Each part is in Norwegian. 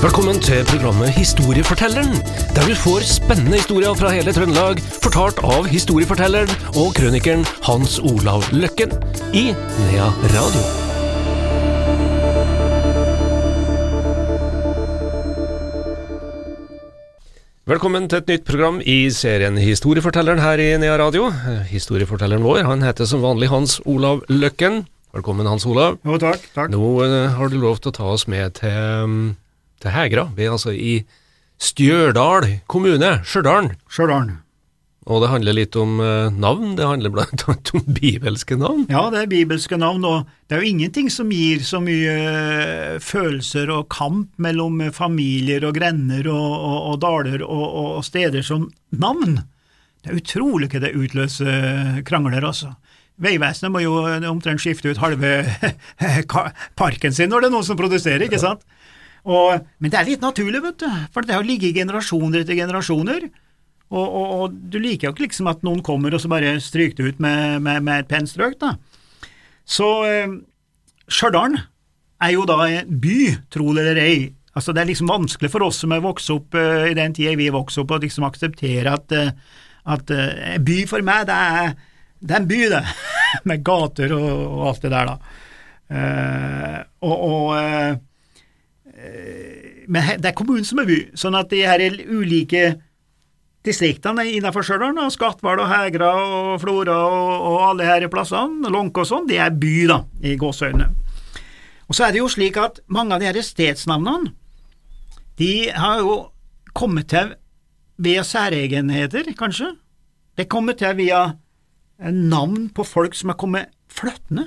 Velkommen til programmet Historiefortelleren, der du får spennende historier fra hele Trøndelag, fortalt av historiefortelleren og krønikeren Hans Olav Løkken i Nea Radio. Velkommen til et nytt program i serien Historiefortelleren her i Nea Radio. Historiefortelleren vår han heter som vanlig Hans Olav Løkken. Velkommen, Hans Olav. Jo, takk. takk. Nå uh, har du lov til å ta oss med til, mm, til Hegra. Vi er altså i Stjørdal kommune, Stjørdal. Stjørdal. Og det handler litt om eh, navn, det handler blant annet om bibelske navn. Ja, det er bibelske navn, og det er jo ingenting som gir så mye eh, følelser og kamp mellom familier og grender og, og, og daler og, og, steder som navn. Det er utrolig hva det utløser krangler, altså. Vegvesenet må jo omtrent skifte ut halve parken sin når det er noen som produserer, ikke sant? Og, men det er litt naturlig, vet du, for det har ligget i generasjoner etter generasjoner. Og, og, og, du liker jo ikke liksom at noen kommer og så bare stryker det ut med, med, med et pennstrøk, da. Så eh, Stjørdal er jo da en by, tro det eller ei. Altså Det er liksom vanskelig for oss som er vokst opp eh, i den tida vi vokste opp, å liksom akseptere at, uh, at eh, by for meg, det er, det er en by, det. med gater og, og, alt det der, da. Uh, og, og men det er kommunen som er by, sånn at de her ulike distriktene innenfor Stjørdal, Skatval og Hegra og Flora og, og alle her plassene, Lånke og sånn, de er by, da, i gåseøynene. Og så er det jo slik at mange av de her stedsnavnene, de har jo kommet til via særegenheter, kanskje. Det er kommet til via navn på folk som er kommet flyttende.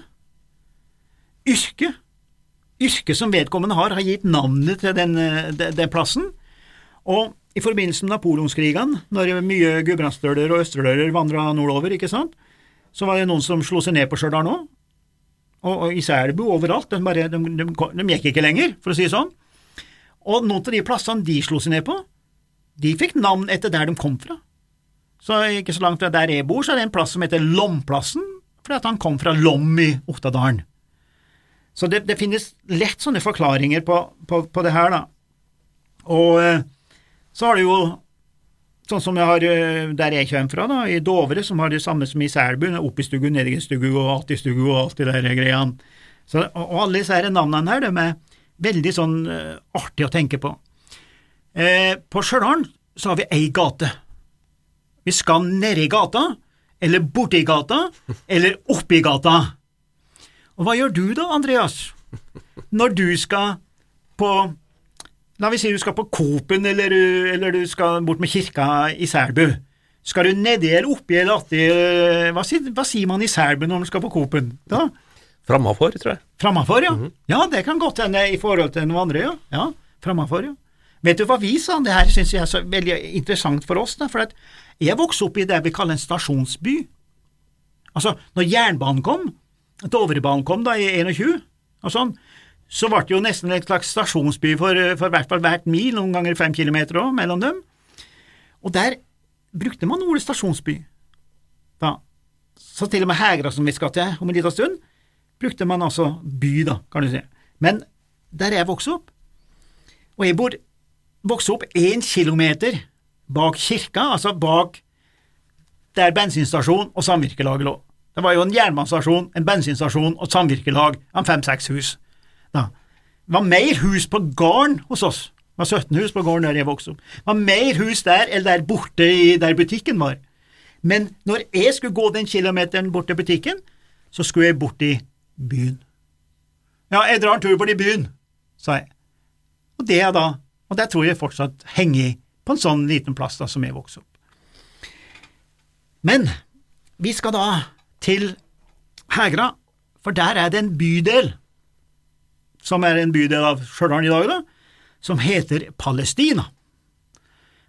Yrke. Yrket som vedkommende har, har gitt navnet til den, den, den plassen. Og i forbindelse med napoleonskrigene, når mye gudbrandsdøler og østerdøler vandra nordover, ikke sant, så var det noen som slo seg ned på Stjørdal nå. Og, og, i Selbu, overalt. De, bare, de, de, de, gikk ikke lenger, for å si det sånn. Og noen av de plassene de slo seg ned på, de fikk navn etter der de kom fra. Så ikke så langt fra der jeg bor, så er det en plass som heter Lomplassen, fordi at han kom fra Lom i Ottadalen. Så det, det, finnes lett sånne forklaringer på, på, på det her, da. Og eh, så har du jo sånn som jeg har eh, der jeg kommer fra, da, i Dovre, som har det samme som i Selbu, oppistugu, nedigestugu og altistugu og alt de der greiene. Så, og alle disse her navnene her, de er veldig sånn uh, artig å tenke på. Eh, på Stjørdal så har vi ei gate. Vi skal nedi gata, eller borti gata, eller oppi gata. Og hva gjør du da, Andreas, når du skal på La vi si du skal på Coop-en, eller, eller, du skal bort med kirka i Selbu. Skal du nedi eller oppi eller atti, hva, hva, sier man i Selbu når du skal på Coop-en? da? Framafor, tror jeg. Framafor, ja. Mm -hmm. Ja, det kan godt hende i forhold til noen andre, ja. ja Framafor, ja. Vet du hva vi sa? Det her syns jeg er så veldig interessant for oss, da, for jeg vokste opp i det vi kaller en stasjonsby. Altså, når jernbanen kom, Dovrebanen kom da i 21, og sånn, så ble det jo nesten en slags stasjonsby for, for hvert fall hvert mil, noen ganger fem kilometer òg, mellom dem. Og der brukte man ordet stasjonsby. Da. Så til og med Hegra, som vi skal til om en liten stund, brukte man altså by, da, kan du si. Men der jeg vokste opp, og jeg bor vokste opp én kilometer bak kirka, altså bak der bensinstasjon og samvirkelaget lå. Det var jo en jernbanestasjon, en bensinstasjon og et samvirkelag av fem–seks hus. Da. Det var mer hus på gården hos oss. Det var 17 hus på gården der jeg vokste opp. Det var mer hus der eller der borte i, der butikken var. Men når jeg skulle gå den kilometeren bort til butikken, så skulle jeg bort i byen. Ja, jeg drar en tur bort i byen, sa jeg. Og det er da, og det tror jeg fortsatt henger på en sånn liten plass da som jeg vokste opp. Men vi skal da til Hegra, for der er det en bydel som er en bydel av Stjørdal i dag, da, som heter Palestina.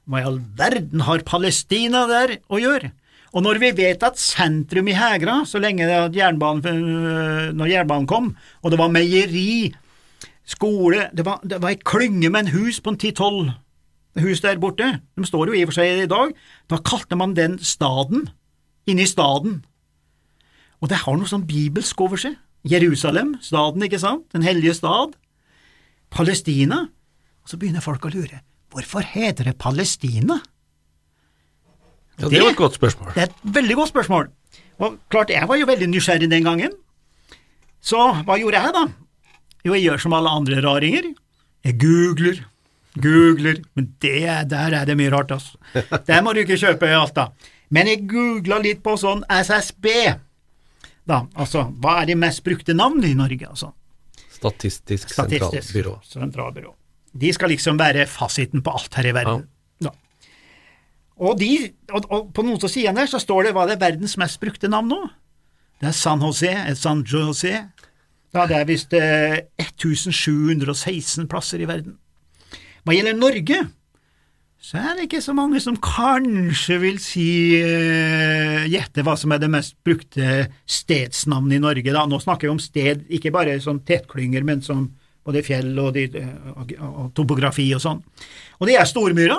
Hva i all verden har Palestina der å gjøre? Og når vi vet at sentrum i Hegra, så lenge jernbanen, øh, når jernbanen kom, og det var meieri, skole, det var, det var ei klynge med en hus på en ti–tolv hus der borte, de står jo i og for seg i dag, da kalte man den staden, inni staden. Og det har noe sånn bibelsk over seg. Jerusalem, staden, ikke sant, den hellige stad. Palestina, Og så begynner folk å lure. Hvorfor heter det Palestina? Ja, det var et godt spørsmål. Det er et veldig godt spørsmål. Og klart, jeg var jo veldig nysgjerrig den gangen. Så hva gjorde jeg, da? Jo, jeg gjør som alle andre raringer. Jeg googler, googler, men det, der er det mye rart, altså. Der må du ikke kjøpe alt, da. Men jeg googla litt på sånn SSB, da, altså hva er de mest brukte navnene i Norge, altså? Statistisk, Statistisk sentralbyrå. sentralbyrå. De skal liksom være fasiten på alt her i verden. Ja. Og, de, og, og på noen av sidene så står det hva det er verdens mest brukte navn nå. Det er San José, San José. Ja, det er visst eh, 1716 plasser i verden. Hva gjelder Norge, så er det ikke så mange som kanskje vil si uh, gjette hva som er det mest brukte stedsnavnet i Norge. Da. Nå snakker vi om sted, ikke bare som tettklynger, men som både fjell og, de, og, og topografi og sånn. Og det er Stormyra.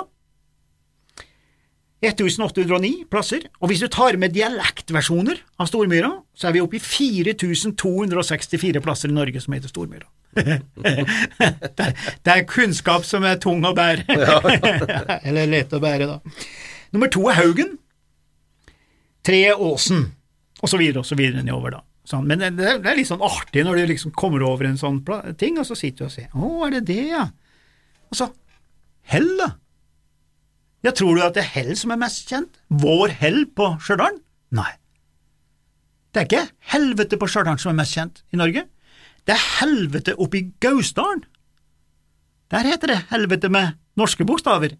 1809 plasser, og hvis du tar med dialektversjoner av Stormyra, så er vi oppe i 4264 plasser i Norge som heter Stormyra. det, er, kunnskap som er tung å bære. Eller lett å bære, da. Nummer to er Haugen. Tre er Åsen, og så videre og så videre nedover, da. Sånn, men det, det er litt sånn artig når du liksom kommer over en sånn ting, og så sitter du og ser. Å, er det det, ja? Og så Hell, da. Ja, tror du at det er Hell som er mest kjent? Vår Hell på Stjørdal? Nei. Det er ikke helvete på Stjørdal som er mest kjent i Norge. Det er helvete oppe i Gausdalen. Der heter det helvete med norske bokstaver.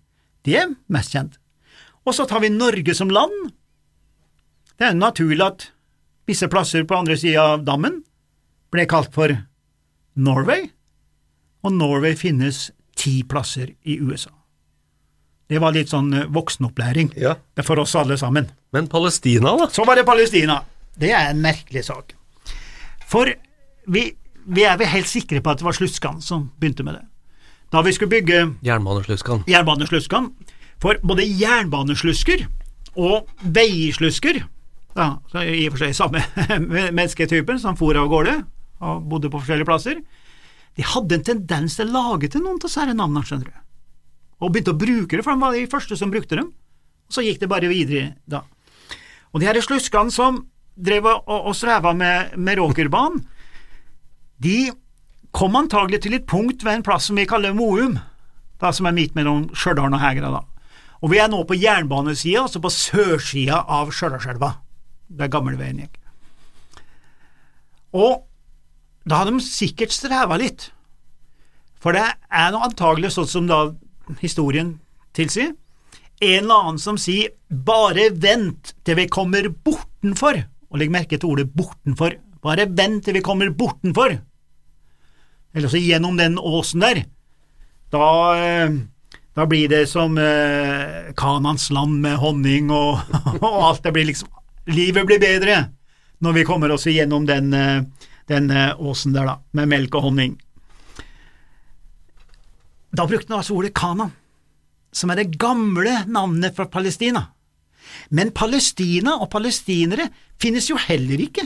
Det er mest kjent. Og så tar vi Norge som land. Det er naturlig at visse plasser på andre sida av dammen ble kalt for Norway, og Norway finnes ti plasser i USA. Det var litt sånn voksenopplæring Ja. for oss alle sammen. Men Palestina, da? Så var det Palestina. Det er en merkelig sak. For vi, vi er vel helt sikre på at det var Slutskan som begynte med det. Da vi skulle bygge Jernbanesluskan. jernbanesluskan. For både jernbaneslusker og veislusker, ja, så i og for seg samme mennesketypen som for av gårde og bodde på forskjellige plasser, de hadde en tendens til å lage til noen av disse navnene, skjønner du, og begynte å bruke det, for de var de første som brukte dem. Og så gikk det bare videre da. Og de her sluskene som drev og, og streva med, med Råkerbanen, de kom antagelig til et punkt ved en plass som vi kaller Moum, da som er midt mellom Stjørdal og Hegra. da. Og vi er nå på jernbanesida, altså på sørsida av Stjørdalselva, der gamleveien gikk. Og da hadde de sikkert streva litt, for det er nå antagelig sånn som da historien tilsi. en eller annen som sier bare vent til vi kommer bortenfor, og legg merke til ordet bortenfor, bare vent til vi kommer bortenfor, eller også gjennom den åsen der, da, eh, da blir det som eh, Kanans land med honning og, og alt, det blir liksom, livet blir bedre når vi kommer oss igjennom den, eh, den eh, åsen der da, med melk og honning. Da brukte han altså ordet Kanan, som er det gamle navnet for Palestina. Men Palestina og palestinere finnes jo heller ikke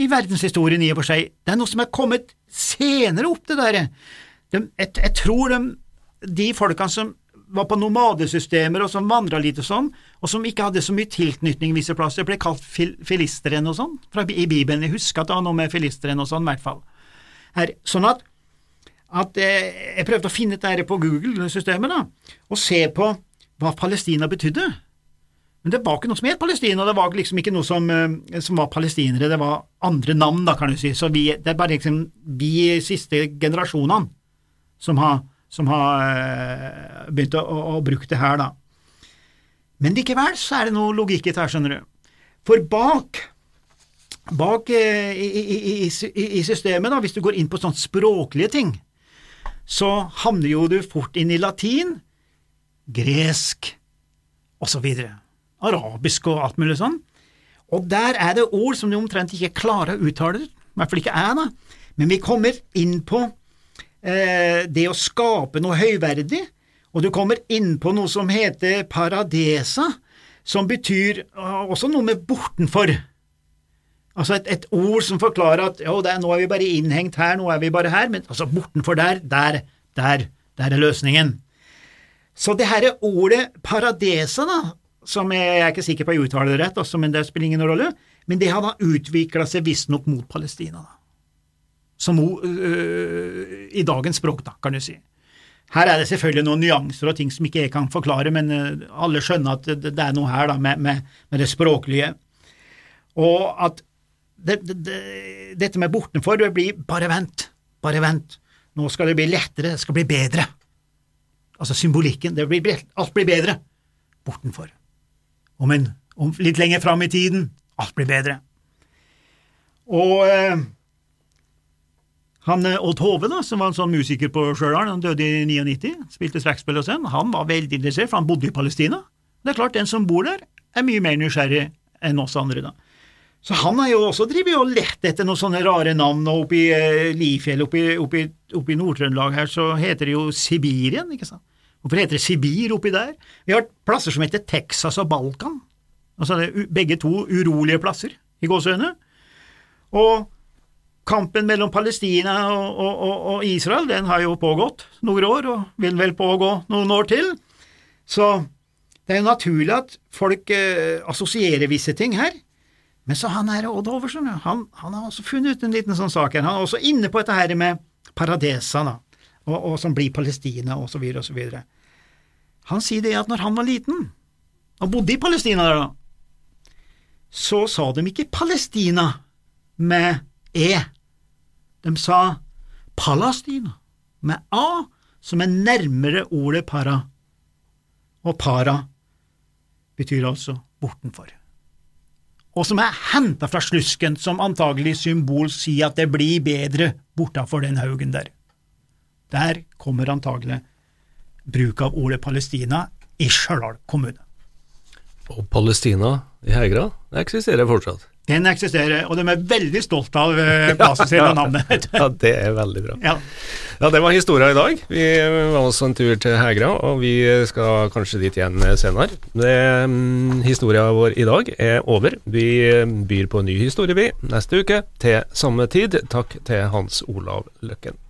i verdenshistorien i og for seg. Det er noe som er kommet senere opp, det der. De, jeg, jeg tror de, de folkene som var på nomadesystemer og som vandra litt og sånn, og som ikke hadde så mye tilknytning visse plasser, ble kalt fil, filisteren og sånn i Bibelen. Jeg husker at det var noe med filisteren og sånn, i hvert fall. Her, sånn at at eh, jeg prøvde å finne dette på Google-systemet og se på hva Palestina betydde. Men det var ikke noe som het Palestina, det var liksom ikke noe som, eh, som var palestinere, det var andre navn, da, kan du si. Så vi, det er bare liksom vi siste generasjonene som har, som har eh, begynt å, å, å bruke det her, da. Men likevel så er det noe logikk i det her, skjønner du. For bak bak i, i, i, i systemet, da, hvis du går inn på sånne språklige ting, så havner jo du fort inn i latin, gresk osv., arabisk og alt mulig sånn. Og der er det ord som du omtrent ikke klarer å uttale, i hvert fall ikke jeg, da. Men vi kommer inn på eh, det å skape noe høyverdig, og du kommer inn på noe som heter paradesa, som betyr uh, også noe med bortenfor. Altså et, et, ord som forklarer at jo, er, nå er vi bare innhengt her, nå er vi bare her, men altså bortenfor der, der, der, Der er løsningen. Så det her ordet paradesa, da, som jeg, jeg er ikke sikker på å uttale det rett, også, men det spiller ingen rolle, men det har da utvikla seg visstnok mot Palestina, da. Som øh, i dagens språk, da, kan du si. Her er det selvfølgelig noen nyanser og ting som ikke jeg kan forklare, men alle skjønner at det, det er noe her da med, med, med det språklige. Og at det, det, dette med bortenfor det blir bare vent, bare vent. Nå skal det bli lettere, det skal bli bedre. Altså symbolikken. Det blir, alt blir bedre bortenfor. Om, en, om litt lenger fram i tiden alt blir bedre. Og eh, han eh, Odd Hove, da, som var en sånn musiker på Stjørdal, han døde i 99, spilte strekkspill og sånn, han var veldig interessert, for han bodde i Palestina. Det er klart, den som bor der, er mye mer nysgjerrig enn oss andre, da. Så han har jo også drevet og lett etter noen sånne rare navn, og oppe i eh, Lifjell, oppe, oppe, oppe i Nord-Trøndelag her, så heter det jo Sibirien, ikke sant? Hvorfor heter det Sibir oppi der? Vi har plasser som heter Texas og Balkan. Altså det er begge to urolige plasser, i gåseøyne. Og kampen mellom Palestina og, og, og, Israel, den har jo pågått noen år, og vil vel pågå noen år til. Så det er jo naturlig at folk eh, assosierer visse ting her. Men så han her Odd Hoversen, han, han, har også funnet ut en liten sånn sak her. Han er også inne på dette her med paradesa, da, og, og som blir Palestina, og så videre og så videre. Han sier det at når han var liten, og bodde i Palestina der, da, så sa de ikke Palestina med E. De sa Palestina med A, som er nærmere ordet para, og para betyr altså bortenfor og som er henta fra slusken, som antagelig symbol sier at det blir bedre bortafor den haugen der. Der kommer antagelig bruk av ordet Palestina i Stjørdal kommune. Og Palestina i Hegra det eksisterer fortsatt? Den eksisterer, og de er veldig stolt av eh, plassen sin og navnet. ja, det er veldig bra. Ja. ja, det var historia i dag. Vi var også en tur til Hegra, og vi skal kanskje dit igjen senere. Det, um, historia vår i dag er over. Vi byr på en ny historie, vi, neste uke til samme tid. Takk til Hans Olav Løkken.